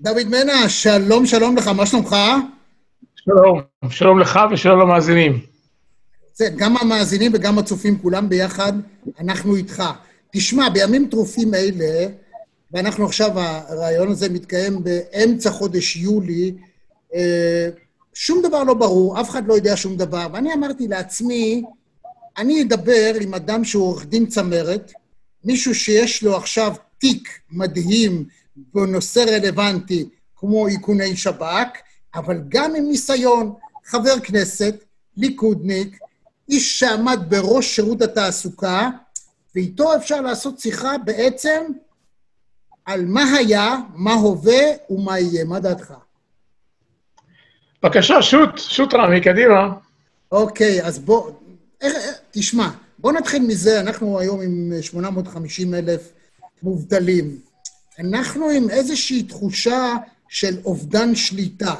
דוד מנע, שלום, שלום לך, מה שלומך? שלום, שלום לך ושלום למאזינים. זה, גם המאזינים וגם הצופים, כולם ביחד, אנחנו איתך. תשמע, בימים טרופים אלה, ואנחנו עכשיו, הרעיון הזה מתקיים באמצע חודש יולי, אה, שום דבר לא ברור, אף אחד לא יודע שום דבר, ואני אמרתי לעצמי, אני אדבר עם אדם שהוא עורך דין צמרת, מישהו שיש לו עכשיו תיק מדהים בנושא רלוונטי כמו איכוני שב"כ, אבל גם עם ניסיון, חבר כנסת, ליכודניק, איש שעמד בראש שירות התעסוקה, ואיתו אפשר לעשות שיחה בעצם על מה היה, מה הווה ומה יהיה. מה דעתך? בבקשה, שוט, שוט רמי, קדימה. אוקיי, אז בוא, איך, תשמע, בוא נתחיל מזה, אנחנו היום עם 850 אלף מובטלים. אנחנו עם איזושהי תחושה של אובדן שליטה.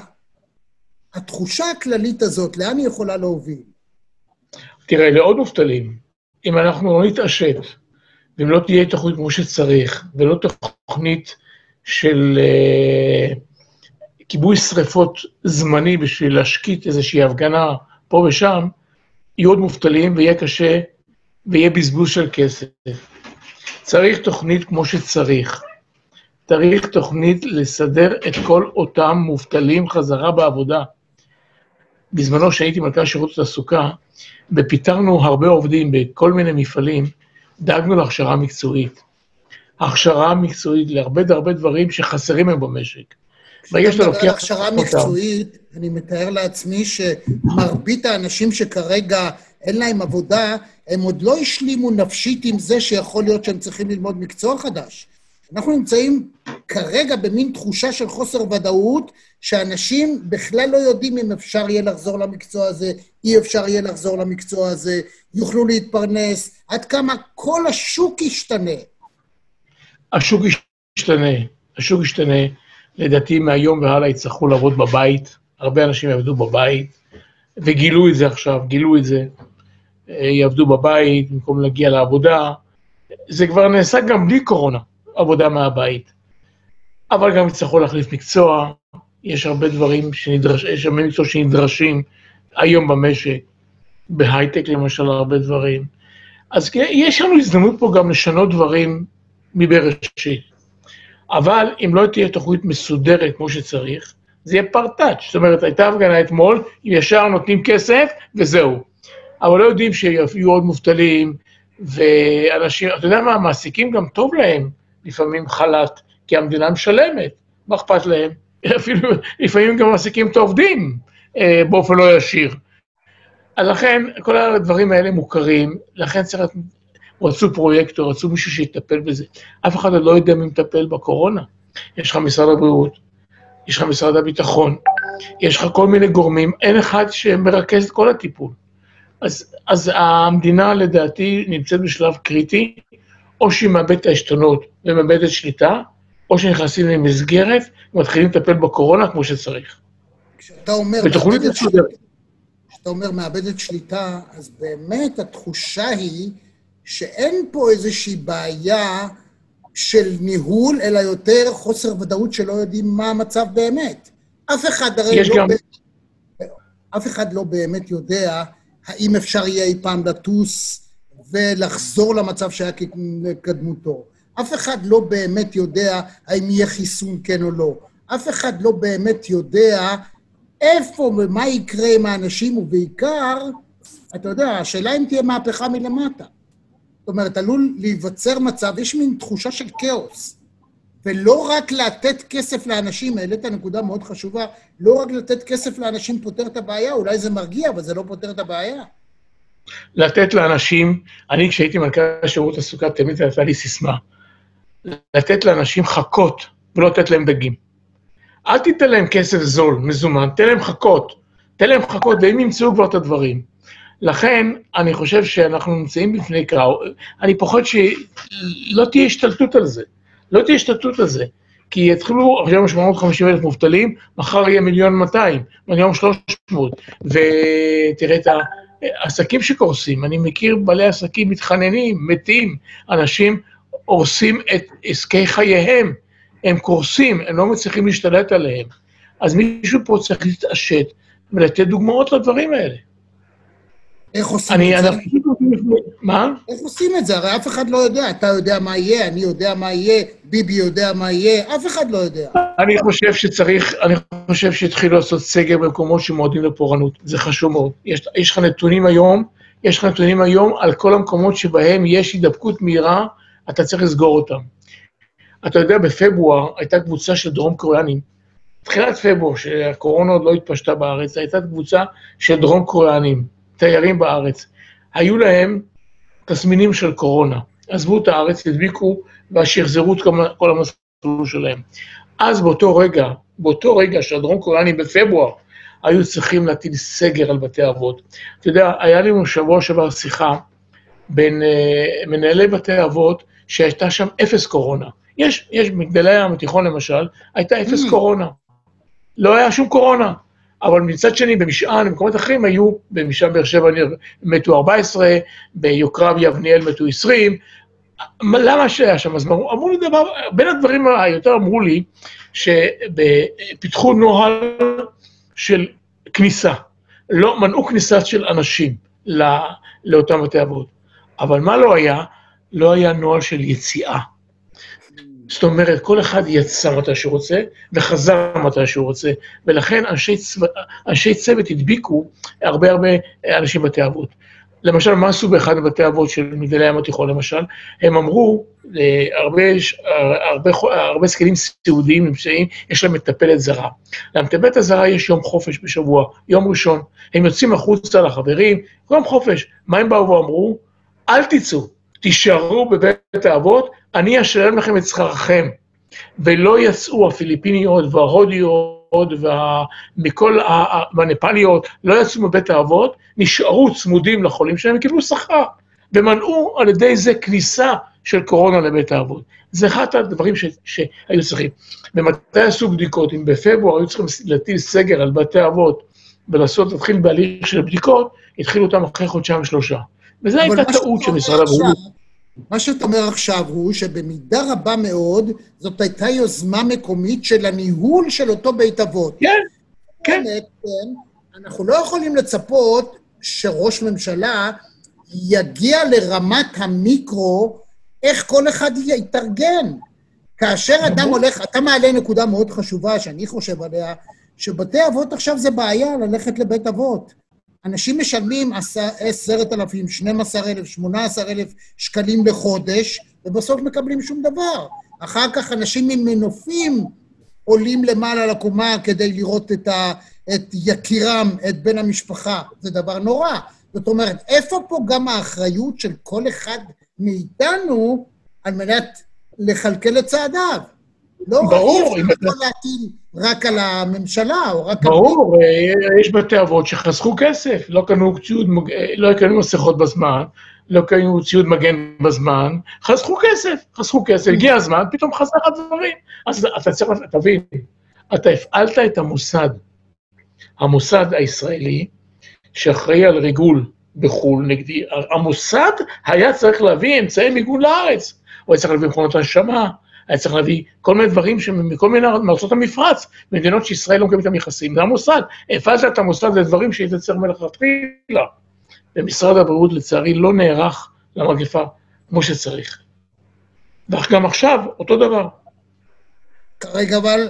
התחושה הכללית הזאת, לאן היא יכולה להוביל? תראה, לעוד מובטלים, אם אנחנו לא נתעשת, ואם לא תהיה תוכנית כמו שצריך, ולא תוכנית של uh, כיבוי שרפות זמני בשביל להשקיט איזושהי הפגנה פה ושם, יהיו עוד מובטלים ויהיה קשה, ויהיה בזבוז של כסף. צריך תוכנית כמו שצריך. צריך תוכנית לסדר את כל אותם מובטלים חזרה בעבודה. בזמנו, כשהייתי מנכ"ל שירות התעסוקה, ופיטרנו הרבה עובדים בכל מיני מפעלים, דאגנו להכשרה מקצועית. הכשרה מקצועית להרבה הרבה דברים שחסרים היום במשק. ברגע שאתה לוקח... הכשרה מקצועית, אני מתאר לעצמי שמרבית האנשים שכרגע אין להם עבודה, הם עוד לא השלימו נפשית עם זה שיכול להיות שהם צריכים ללמוד מקצוע חדש. אנחנו נמצאים כרגע במין תחושה של חוסר ודאות, שאנשים בכלל לא יודעים אם אפשר יהיה לחזור למקצוע הזה, אי אפשר יהיה לחזור למקצוע הזה, יוכלו להתפרנס, עד כמה כל השוק ישתנה. השוק ישתנה, השוק ישתנה. לדעתי מהיום והלאה יצטרכו לעבוד בבית, הרבה אנשים יעבדו בבית, וגילו את זה עכשיו, גילו את זה. אה, יעבדו בבית במקום להגיע לעבודה. זה כבר נעשה גם בלי קורונה. עבודה מהבית. אבל גם יצטרכו להחליף מקצוע, יש הרבה דברים שנדרש, יש הרבה מקצועות שנדרשים היום במשק, בהייטק למשל, הרבה דברים. אז יש לנו הזדמנות פה גם לשנות דברים מבראשית. אבל אם לא תהיה תוכנית מסודרת כמו שצריך, זה יהיה פרטאץ'. זאת אומרת, הייתה הפגנה אתמול, ישר נותנים כסף, וזהו. אבל לא יודעים שיהיו עוד מובטלים, ואנשים, אתה יודע מה, המעסיקים גם טוב להם לפעמים חל"ת, כי המדינה משלמת, מה אכפת להם? אפילו לפעמים גם מעסיקים את העובדים אה, באופן לא ישיר. אז לכן, כל הדברים האלה מוכרים, לכן צריך... רצו פרויקטור, רצו מישהו שיטפל בזה. אף אחד לא יודע מי מטפל בקורונה. יש לך משרד הבריאות, יש לך משרד הביטחון, יש לך כל מיני גורמים, אין אחד שמרכז את כל הטיפול. אז, אז המדינה לדעתי נמצאת בשלב קריטי, או שהיא מאבדת את העשתונות ומאבדת שליטה, או שנכנסים למסגרת ומתחילים לטפל בקורונה כמו שצריך. כשאתה אומר, מאבדת שליטה, כשאתה אומר מאבדת שליטה, אז באמת התחושה היא שאין פה איזושהי בעיה של ניהול, אלא יותר חוסר ודאות שלא יודעים מה המצב באמת. אף אחד הרי לא... גם... באמת, אף אחד לא באמת יודע האם אפשר יהיה אי פעם לטוס ולחזור למצב שהיה כקדמותו. אף אחד לא באמת יודע האם יהיה חיסון כן או לא. אף אחד לא באמת יודע איפה ומה יקרה עם האנשים, ובעיקר, אתה יודע, השאלה אם תהיה מהפכה מלמטה. זאת אומרת, עלול להיווצר מצב, יש מין תחושה של כאוס. ולא רק לתת כסף לאנשים, העלית נקודה מאוד חשובה, לא רק לתת כסף לאנשים פותר את הבעיה, אולי זה מרגיע, אבל זה לא פותר את הבעיה. לתת לאנשים, אני כשהייתי מנכ"ל שירות תעסוקה, תמיד הייתה לי סיסמה, לתת לאנשים חכות ולא לתת להם דגים. אל תיתן להם כסף זול, מזומן, תן להם חכות. תן להם חכות, והם ימצאו כבר את הדברים. לכן, אני חושב שאנחנו נמצאים בפני קרב, אני פוחד שלא תהיה השתלטות על זה. לא תהיה השתלטות על זה. כי יתחילו עכשיו 850 אלף מובטלים, מחר יהיה מיליון 200, מיליון 300, ותראה את העסקים שקורסים. אני מכיר בעלי עסקים מתחננים, מתים, אנשים הורסים את עסקי חייהם, הם קורסים, הם לא מצליחים להשתלט עליהם. אז מישהו פה צריך להתעשת ולתת דוגמאות לדברים האלה. איך עושים את זה? מה? איך עושים את זה? הרי אף אחד לא יודע. אתה יודע מה יהיה, אני יודע מה יהיה, ביבי יודע מה יהיה, אף אחד לא יודע. אני חושב שצריך, אני חושב שהתחילו לעשות סגר במקומות שמועדים לפורענות. זה חשוב מאוד. יש, יש לך נתונים היום, יש לך נתונים היום על כל המקומות שבהם יש הידבקות מהירה, אתה צריך לסגור אותם. אתה יודע, בפברואר הייתה קבוצה של דרום קוריאנים, תחילת פברואר, שהקורונה עוד לא התפשטה בארץ, הייתה קבוצה של דרום קוריאנים, תיירים בארץ. היו להם תסמינים של קורונה. עזבו את הארץ, הדביקו, ושחזרו את כל המסלול שלהם. אז באותו רגע, באותו רגע שהדרום קוריאנים בפברואר היו צריכים להטיל סגר על בתי אבות. אתה יודע, היה לנו שבוע שעבר שיחה בין uh, מנהלי בתי אבות, שהייתה שם אפס קורונה. יש, יש מגדלי הים התיכון למשל, הייתה אפס mm. קורונה. לא היה שום קורונה. אבל מצד שני, במשען, במקומות אחרים היו, במשען באר שבע מתו 14, ביוקרב יבניאל מתו 20. למה שהיה שם? אז אמרו לי דבר, בין הדברים היותר אמרו לי, שפיתחו נוהל של כניסה. לא, מנעו כניסה של אנשים לא, לאותם בתי אבות. אבל מה לא היה? לא היה נוהל של יציאה. זאת אומרת, כל אחד יצא מתי שהוא רוצה, וחזר מתי שהוא רוצה, ולכן אנשי, צו... אנשי צוות הדביקו הרבה הרבה אנשים בבתי אבות. למשל, מה עשו באחד מבתי אבות של מגדלי ים התיכון, למשל? הם אמרו, אה, הרבה, הרבה, הרבה זקנים סיעודיים נמצאים, יש להם מטפלת זרה. למטפלת הזרה יש יום חופש בשבוע, יום ראשון. הם יוצאים החוצה לחברים, יום חופש. מה הם באו ואמרו? אל תצאו, תישארו בבית האבות, אני אשלם לכם את שכרכם. ולא יצאו הפיליפיניות וההודיות ומכל הנפאליות, לא יצאו מבית האבות, נשארו צמודים לחולים שלהם וקיבלו שכר. ומנעו על ידי זה כניסה של קורונה לבית האבות. זה אחד הדברים ש, שהיו צריכים. ומתי עשו בדיקות? אם בפברואר היו צריכים להטיל סגר על בתי האבות ולעשות, להתחיל בהליך של בדיקות, התחילו אותם אחרי חודשיים שלושה. וזו הייתה טעות של משרד הבריאות. מה שאתה אומר עכשיו הוא שבמידה רבה מאוד זאת הייתה יוזמה מקומית של הניהול של אותו בית אבות. כן, כן. כן. אנחנו לא יכולים לצפות שראש ממשלה יגיע לרמת המיקרו, איך כל אחד יתארגן. כאשר אדם הולך, אתה מעלה נקודה מאוד חשובה שאני חושב עליה, שבתי אבות עכשיו זה בעיה ללכת לבית אבות. אנשים משלמים עשרת אלפים, 12,000, 18,000 שקלים לחודש, ובסוף מקבלים שום דבר. אחר כך אנשים עם מנופים עולים למעלה לקומה כדי לראות את, ה, את יקירם, את בן המשפחה. זה דבר נורא. זאת אומרת, איפה פה גם האחריות של כל אחד מאיתנו על מנת לכלכל את צעדיו? לא, ברור. אי אפשר להטיל רק על הממשלה, או רק על... ברור, אה, יש בתי אבות שחסכו כסף, לא קנו ציוד, אה, לא קנו מסכות בזמן, לא קנו ציוד מגן בזמן, חסכו כסף, חסכו כסף, הגיע הזמן, פתאום חסך הדברים. אז אתה צריך, תבין, אתה הפעלת את המוסד, המוסד הישראלי, שאחראי על ריגול בחו"ל נגדי, המוסד היה צריך להביא אמצעי מיגון לארץ, הוא היה צריך להביא מכונות הנשמה, היה צריך להביא כל מיני דברים מכל מיני מארצות המפרץ, מדינות שישראל לא מקבלת את המכסים. זה המוסד, הפעלת את המוסד לדברים שהיית צריך מלכתחילה. ומשרד הבריאות לצערי לא נערך למגפה כמו שצריך. וגם עכשיו, אותו דבר. כרגע אבל,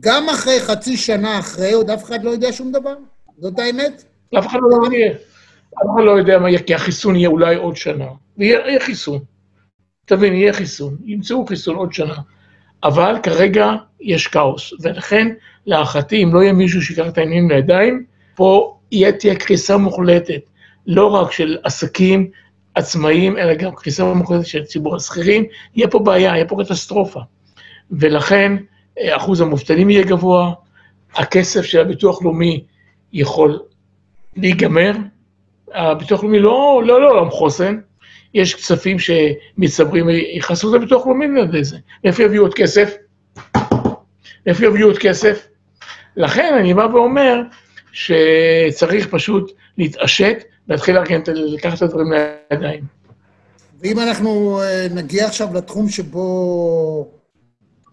גם אחרי חצי שנה אחרי, עוד אף אחד לא יודע שום דבר? זאת האמת? אף אחד לא יודע. אף אחד לא יודע מה יהיה, כי החיסון יהיה אולי עוד שנה. ויהיה חיסון. תבין, יהיה חיסון, ימצאו חיסון עוד שנה. אבל כרגע יש כאוס, ולכן להערכתי, אם לא יהיה מישהו שיקח את העניינים לידיים, פה תהיה קריסה מוחלטת, לא רק של עסקים עצמאיים, אלא גם קריסה מוחלטת של ציבור השכירים, יהיה פה בעיה, יהיה פה קטסטרופה. ולכן אה, אחוז המובטלים יהיה גבוה, הכסף של הביטוח לאומי יכול להיגמר, הביטוח לאומי לא, לא לעולם לא, חוסן, יש כספים שמצטברים, יכנסו את הביטוח לאומי לזה. מאיפה יביאו עוד כסף? מאיפה יביאו עוד כסף? לכן אני בא ואומר שצריך פשוט להתעשת ולהתחיל לארגן, לקחת את הדברים לידיים. ואם אנחנו אה, נגיע עכשיו לתחום שבו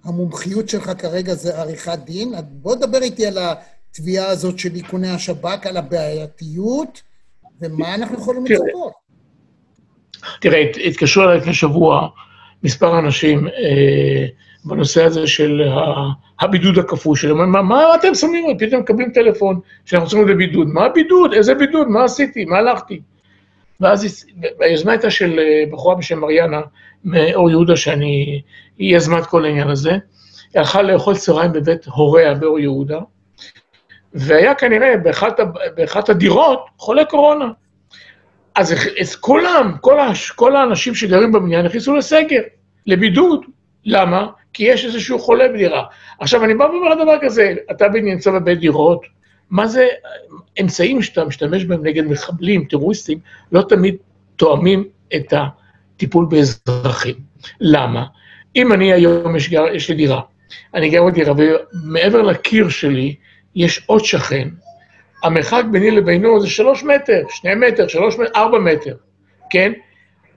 המומחיות שלך כרגע זה עריכת דין. בוא דבר איתי על התביעה הזאת של איכוני השב"כ, על הבעייתיות, ומה אנחנו יכולים לצפות. תראה, התקשרו אליי לפני שבוע מספר אנשים אה, בנושא הזה של הבידוד הכפוי שלהם. מה, מה אתם שמים? פתאום מקבלים טלפון שאנחנו צריכים לבידוד. מה הבידוד? איזה בידוד? מה עשיתי? מה הלכתי? ואז היוזמה הייתה של אה, בחורה בשם מריאנה מאור יהודה, שאני, היא יזמה את כל העניין הזה. היא הלכה לאכול צהריים בבית הוריה באור יהודה, והיה כנראה באחת, באחת הדירות חולה קורונה. אז, אז כולם, כל, הש, כל האנשים שגרים בבניין נכנסו לסגר, לבידוד. למה? כי יש איזשהו חולה בדירה. עכשיו, אני בא ואומר דבר כזה, אתה נמצא בבית דירות, מה זה אמצעים שאתה משתמש בהם נגד מחבלים, טרוריסטים, לא תמיד תואמים את הטיפול באזרחים. למה? אם אני היום, יש, גר, יש לי דירה, אני גר בדירה, ומעבר לקיר שלי יש עוד שכן, המרחק ביני לבינו זה שלוש מטר, שני מטר, שלוש מטר, ארבע מטר, כן?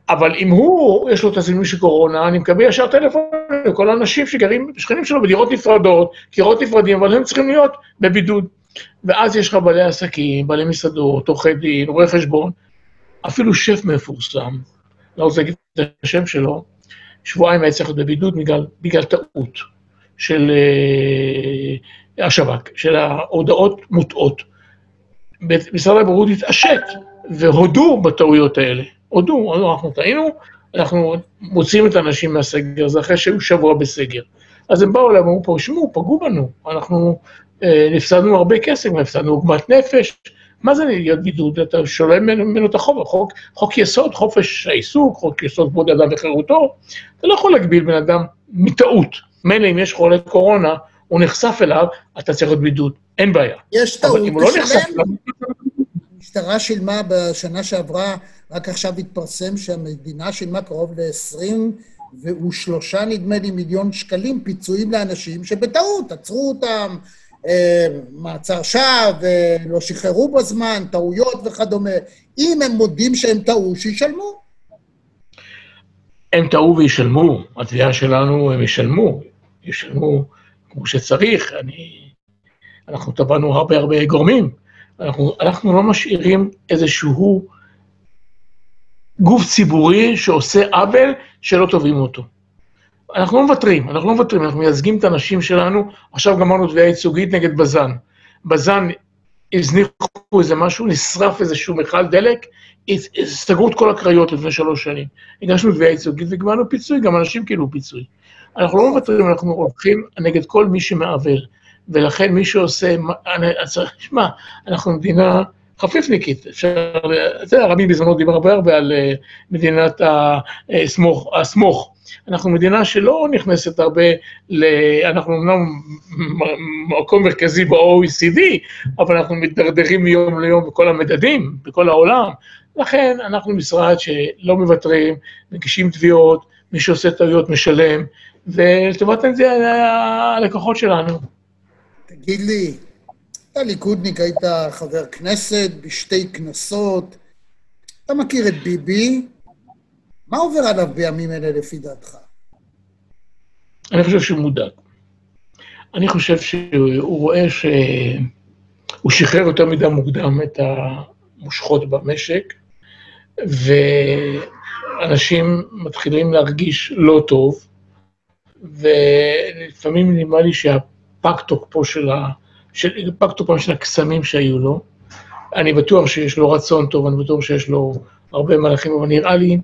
אבל אם הוא, יש לו את הזימון של קורונה, אני מקבל ישר טלפון לכל האנשים שגרים, שכנים שלו בדירות נפרדות, קירות נפרדים, אבל הם צריכים להיות בבידוד. ואז יש לך בעלי עסקים, בעלי מסעדות, עורכי דין, רואי חשבון, אפילו שף מפורסם, לא רוצה להגיד את השם שלו, שבועיים היה צריך להיות בבידוד בגלל, בגלל טעות של uh, השב"כ, של ההודעות מוטעות. משרד הבריאות התעשת והודו בטעויות האלה. הודו, אנחנו טעינו, אנחנו מוציאים את האנשים מהסגר הזה אחרי שהיו שבוע בסגר. אז הם באו אליהם, אמרו פה, שמעו, פגעו בנו, אנחנו אה, נפסדנו הרבה כסף, הפסדנו עוגמת נפש, מה זה להיות בידוד? אתה שולל ממנו את החוב, חוק, חוק יסוד, חופש העיסוק, חוק יסוד כבוד אדם וחירותו, אתה לא יכול להגביל בן אדם מטעות. מילא אם יש חולה קורונה, הוא נחשף אליו, אתה צריך להיות בידוד, אין בעיה. יש טעות, אבל אם הוא לא נחשף אליו... המשטרה שילמה בשנה שעברה, רק עכשיו התפרסם שהמדינה שילמה קרוב ל-23, נדמה לי, מיליון שקלים פיצויים לאנשים שבטעות עצרו אותם, אה, מעצר שווא, אה, לא שחררו בזמן, טעויות וכדומה. אם הם מודים שהם טעו, שישלמו. הם טעו וישלמו, התביעה שלנו, הם ישלמו, ישלמו כמו שצריך. אני, אנחנו טבענו הרבה הרבה גורמים. אנחנו, אנחנו לא משאירים איזשהו גוף ציבורי שעושה עוול שלא תובעים אותו. אנחנו לא מוותרים, אנחנו לא מוותרים, אנחנו מייצגים את הנשים שלנו, עכשיו גמרנו תביעה ייצוגית נגד בז"ן. בז"ן הזניחו איזה משהו, נשרף איזשהו מכל דלק, סגרו את כל הקריות לפני שלוש שנים. הגשנו תביעה ייצוגית וגמרנו פיצוי, גם אנשים קיבלו פיצוי. אנחנו לא מוותרים, אנחנו הולכים נגד כל מי שמעוול. ולכן מי שעושה, צריך, שמע, אנחנו מדינה חפיפניקית, אפשר, אתה יודע, רבי בזמנו דיבר הרבה הרבה על אה, מדינת הסמוך. אנחנו מדינה שלא נכנסת הרבה, ל... אנחנו אמנם מקום מרכזי ב-OECD, אבל אנחנו מתדרדרים מיום ליום בכל המדדים, בכל העולם. לכן אנחנו משרד שלא מוותרים, מגישים תביעות, מי שעושה טעויות משלם, ולטובת זה הלקוחות שלנו. תגיד לי, אתה ליכודניק, היית חבר כנסת בשתי כנסות, אתה מכיר את ביבי, מה עובר עליו בימים אלה לפי דעתך? אני חושב שהוא מודאג. אני חושב שהוא רואה שהוא שחרר יותר מדי מוקדם את המושכות במשק, ואנשים מתחילים להרגיש לא טוב, ולפעמים נראה לי שהפג תוקפו של ה... של... פג תוקפם של הקסמים שהיו לו. אני בטוח שיש לו רצון טוב, אני בטוח שיש לו הרבה מהלכים, אבל נראה לי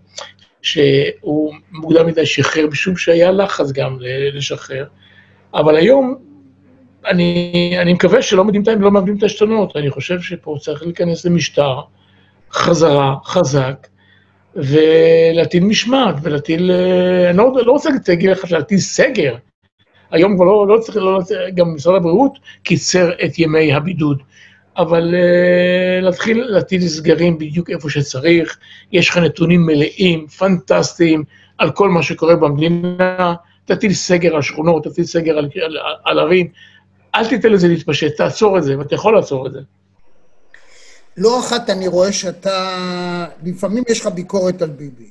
שהוא מוקדם מדי שחרר, משום שהיה לחץ גם לשחרר. אבל היום, אני, אני מקווה שלא מאבדים לא מאבדים את העשתונות, אני חושב שפה צריך להיכנס למשטר חזרה, חזק, ולהטיל משמעת, ולהטיל, אני לא, לא רוצה להגיד לך להטיל סגר. היום כבר לא, לא צריך, לא, גם משרד הבריאות קיצר את ימי הבידוד. אבל uh, להתחיל להטיל סגרים בדיוק איפה שצריך, יש לך נתונים מלאים, פנטסטיים, על כל מה שקורה במדינה, תטיל סגר על שכונות, תטיל סגר על, על, על ערים, אל תיתן לזה להתפשט, תעצור את זה, ואתה יכול לעצור את זה. לא אחת אני רואה שאתה, לפעמים יש לך ביקורת על ביבי,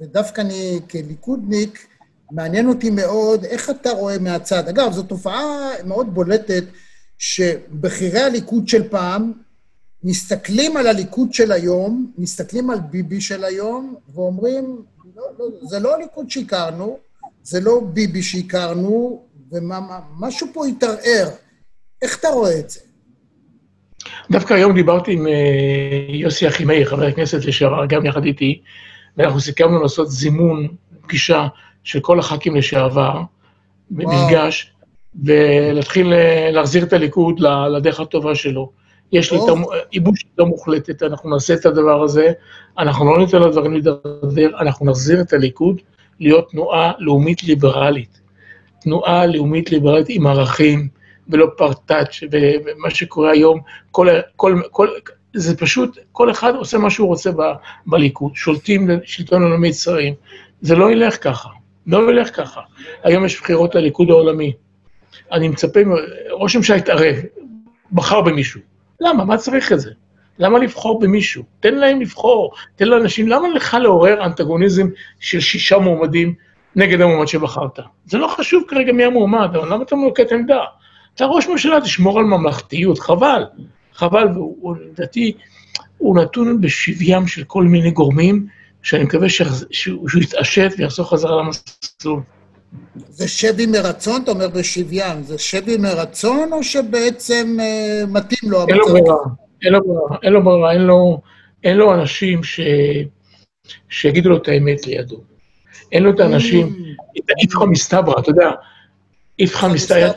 ודווקא אני כליכודניק מעניין אותי מאוד איך אתה רואה מהצד. אגב, זו תופעה מאוד בולטת, שבכירי הליכוד של פעם מסתכלים על הליכוד של היום, מסתכלים על ביבי של היום, ואומרים, לא, לא, זה לא הליכוד שהכרנו, זה לא ביבי שהכרנו, ומשהו פה התערער. איך אתה רואה את זה? דווקא היום דיברתי עם אה, יוסי אחימאיר, חבר הכנסת לשעבר, גם יחד איתי, ואנחנו סיכמנו לעשות זימון, פגישה של כל הח"כים לשעבר, במפגש, ולהתחיל אה, להחזיר את הליכוד לדרך הטובה שלו. יש לי את ייבוש לא מוחלטת, אנחנו נעשה את הדבר הזה, אנחנו לא ניתן לדברים להידרדר, אנחנו נחזיר את הליכוד להיות תנועה לאומית ליברלית. תנועה לאומית ליברלית עם ערכים, ולא פרטאץ', ומה שקורה היום, כל, כל, כל, זה פשוט, כל אחד עושה מה שהוא רוצה ב, בליכוד, שולטים לשלטון הלאומי שרים. זה לא ילך ככה, לא ילך ככה. היום יש בחירות לליכוד העולמי. אני מצפה, ראש הממשלה יתערב, בחר במישהו. למה? מה צריך את זה? למה לבחור במישהו? תן להם לבחור, תן לאנשים, למה לך לעורר אנטגוניזם של שישה מועמדים נגד המועמד שבחרת? זה לא חשוב כרגע מי המועמד, אבל למה אתה מנוקט עמדה? אתה ראש ממשלה, תשמור על ממלכתיות, חבל. חבל, ולדעתי, הוא נתון בשביים של כל מיני גורמים, שאני מקווה שהוא יתעשת ויחזור חזרה למסלול. זה שבי מרצון, אתה אומר בשוויין, זה שבי מרצון, או שבעצם אה, מתאים לו המצב? אין לו ברירה, אין לו ברירה, אין לו ברירה, אין לו, אין לו אנשים ש... שיגידו לו את האמת לידו. אין לו את האנשים, mm. את האיפכא מסתברא, אתה יודע, איפכא מסתברא,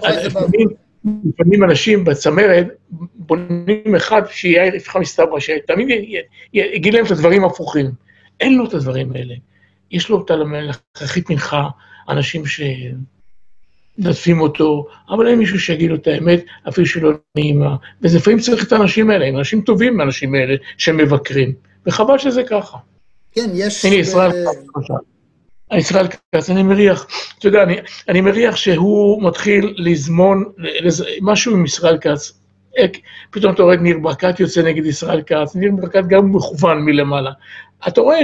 לפעמים אנשים בצמרת בונים אחד שיהיה איפכא מסתברא, שתמיד יגיד להם את הדברים הפוכים. אין לו את הדברים האלה. יש לו את הלכרחית מנחה, אנשים שנדפים אותו, אבל אין מישהו שיגיד לו את האמת, אפילו שלא נעימה. ולפעמים צריך את האנשים האלה, הם אנשים טובים האנשים האלה שמבקרים, וחבל שזה ככה. כן, יש... הנה, ישראל כץ, ישראל כץ, אני מריח, אתה יודע, אני, אני מריח שהוא מתחיל לזמון, לז... משהו עם ישראל כץ. פתאום אתה רואה את ניר ברקת יוצא נגד ישראל כץ, ניר ברקת גם מכוון מלמעלה. אתה רואה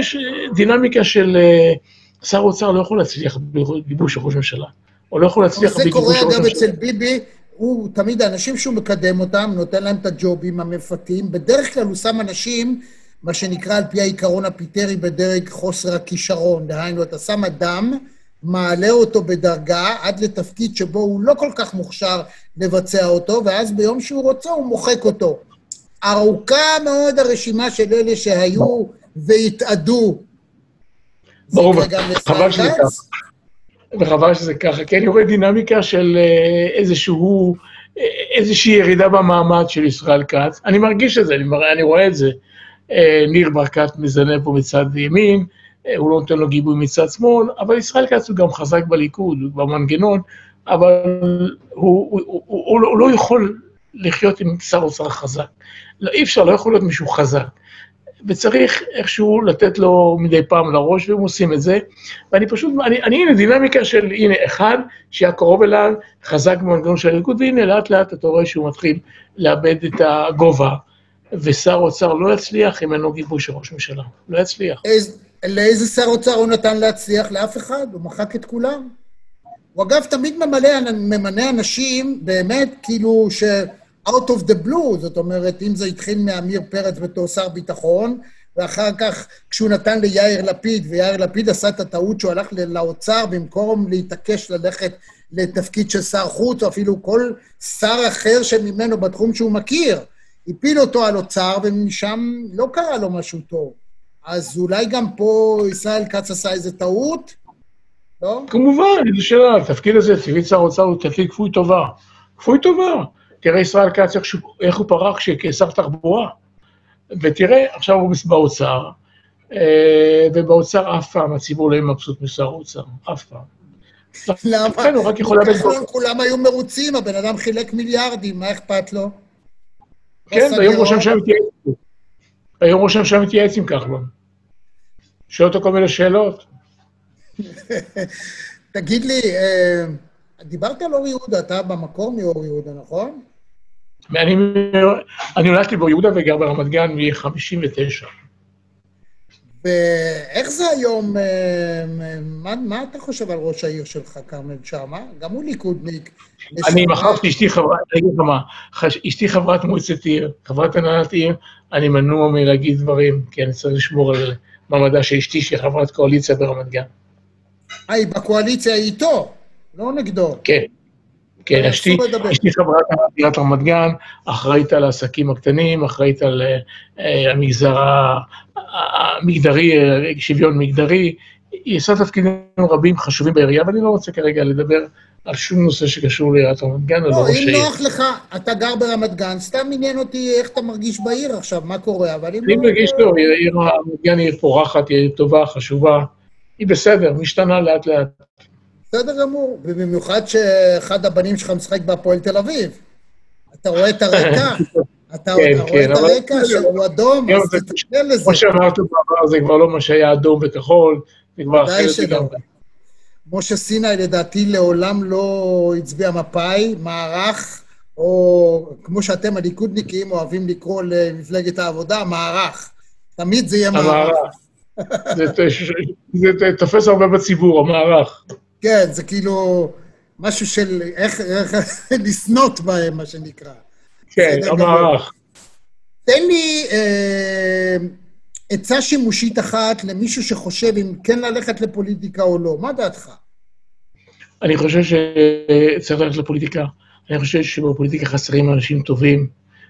דינמיקה של... Uh, שר אוצר לא יכול להצליח בגיבוש ראש ממשלה. הוא לא יכול להצליח בגיבוש ראש ממשלה. זה קורה, אגב, אצל ביבי, הוא תמיד, האנשים שהוא מקדם אותם, נותן להם את הג'ובים המפתים. בדרך כלל הוא שם אנשים, מה שנקרא על פי העיקרון הפיטרי, בדרג חוסר הכישרון. דהיינו, אתה שם אדם, מעלה אותו בדרגה עד לתפקיד שבו הוא לא כל כך מוכשר לבצע אותו, ואז ביום שהוא רוצה הוא מוחק אותו. ארוכה מאוד הרשימה של אלה שהיו והתאדו ברור, חבל שזה ככה. וחבל שזה ככה, כי אני רואה דינמיקה של אה, איזשהו, אה, איזושהי ירידה במעמד של ישראל כץ. אני מרגיש את זה, אני, מראה, אני רואה את זה. אה, ניר ברקת מזנב פה מצד ימין, הוא לא נותן לו גיבוי מצד שמאל, אבל ישראל כץ הוא גם חזק בליכוד, במנגנון, אבל הוא, הוא, הוא, הוא, הוא לא יכול לחיות עם שר אוצר חזק. לא, אי אפשר, לא יכול להיות מישהו חזק. וצריך איכשהו לתת לו מדי פעם לראש, והם עושים את זה. ואני פשוט, אני, אני הנה דינמיקה של, הנה, אחד, שהיה קרוב אליו, חזק במנגנון של הליכוד, והנה, לאט לאט אתה רואה שהוא מתחיל לאבד את הגובה, ושר אוצר לא יצליח אם אין לו גיבוי של ראש ממשלה. לא יצליח. איז, לאיזה שר אוצר הוא נתן להצליח? לאף אחד, הוא מחק את כולם. הוא אגב תמיד ממלא, ממנה אנשים, באמת, כאילו, ש... out of the blue, זאת אומרת, אם זה התחיל מעמיר פרץ בתור שר ביטחון, ואחר כך כשהוא נתן ליאיר לפיד, ויאיר לפיד עשה את הטעות שהוא הלך לאוצר במקום להתעקש ללכת לתפקיד של שר חוץ, או אפילו כל שר אחר שממנו בתחום שהוא מכיר, הפיל אותו על אוצר, ומשם לא קרה לו משהו טוב. אז אולי גם פה ישראל כץ עשה איזה טעות? לא? כמובן, זו שאלה, התפקיד הזה, תפקיד שר אוצר הוא תפקיד כפוי טובה. כפוי טובה. תראה ישראל כץ, איך, איך הוא פרח כשר תחבורה. ותראה, עכשיו הוא באוצר, אה, ובאוצר אף פעם הציבור לא יהיה מבסוט משר האוצר, אף פעם. למה? כן, הוא רק יכול לאבד... כולם היו מרוצים, הבן אדם חילק מיליארדים, מה אכפת לו? כן, והיום ראש הממשלה מתייעץ. היום ראש הממשלה מתייעץ עם כחלון. שואל אותו כל מיני שאלות. תגיד לי, אה, דיברת על אור יהודה, אתה במקור מאור יהודה, נכון? אני, אני נולדתי באור יהודה וגר ברמת גן מ-59. ואיך זה היום, אה, מה, מה אתה חושב על ראש העיר שלך, כרמל שאמה? גם הוא ליכודניק. אני מחר שאשתי חברת, אני אגיד לך מה, אשתי חברת מועצת עיר, חברת הנהלת עיר, אני מנוע מלהגיד דברים, כי אני צריך לשמור על מעמדה של אשתי, שהיא חברת קואליציה ברמת גן. אה, היא בקואליציה איתו, לא נגדו. כן. כן, אשתי, אשתי חברת עיריית רמת גן, אחראית על העסקים הקטנים, אחראית על uh, המגזר המגדרי, שוויון מגדרי. היא עושה תפקידים רבים חשובים בעירייה, ואני לא רוצה כרגע לדבר על שום נושא שקשור לעיריית רמת גן העיר. לא, אם נוח לך, אתה גר ברמת גן, סתם עניין אותי איך אתה מרגיש בעיר עכשיו, מה קורה, אבל אם לא... אני מרגיש טוב, עיר רמת גן היא עיר פורחת, היא עיר טובה, חשובה, היא בסדר, משתנה לאט-לאט. בסדר גמור, ובמיוחד שאחד הבנים שלך משחק בהפועל תל אביב. אתה רואה את הרקע, אתה כן, רואה כן, את הרקע שהוא אדום, אז תתקן לזה. כמו שאמרת בעבר, זה כבר לא מה שהיה אדום וכחול, זה כבר אחרת לגמרי. משה סיני לדעתי לעולם לא הצביע מפא"י, מערך, או כמו שאתם הליכודניקים אוהבים לקרוא למפלגת העבודה, מערך. תמיד זה יהיה מערך. זה תופס הרבה בציבור, המערך. כן, זה כאילו משהו של איך, איך לסנוט בהם, מה שנקרא. כן, המערך. תן לי אה, עצה שימושית אחת למישהו שחושב אם כן ללכת לפוליטיקה או לא. מה דעתך? אני חושב שצריך ללכת לפוליטיקה. אני חושב שבפוליטיקה חסרים אנשים טובים,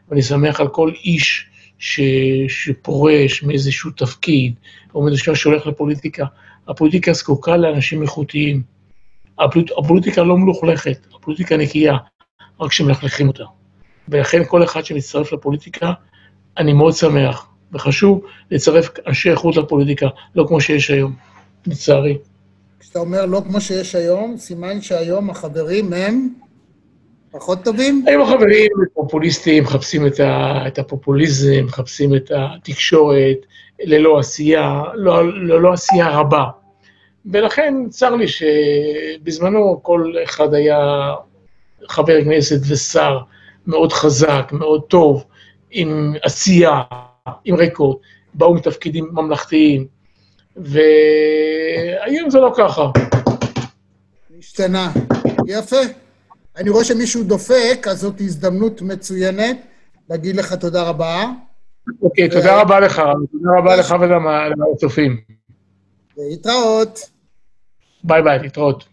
ואני שמח על כל איש ש... שפורש מאיזשהו תפקיד, או מאיזשהו שהולך לפוליטיקה. הפוליטיקה זקוקה לאנשים איכותיים. הפוליט... הפוליטיקה לא מלוכלכת, הפוליטיקה נקייה, רק שמלכלכים אותה. ולכן כל אחד שמצטרף לפוליטיקה, אני מאוד שמח, וחשוב לצרף אנשי איכות לפוליטיקה, לא כמו שיש היום, לצערי. כשאתה אומר לא כמו שיש היום, סימן שהיום החברים הם פחות טובים? היום החברים פופוליסטים, מחפשים את, ה, את הפופוליזם, מחפשים את התקשורת, ללא עשייה, לא, ללא עשייה רבה. ולכן צר לי שבזמנו כל אחד היה חבר כנסת ושר מאוד חזק, מאוד טוב, עם עשייה, עם רקורד, באו מתפקידים ממלכתיים, והיום זה לא ככה. השתנה. יפה. אני רואה שמישהו דופק, אז זאת הזדמנות מצוינת להגיד לך תודה רבה. אוקיי, תודה רבה לך, תודה רבה לך ולצופים. להתראות. ביי ביי, להתראות.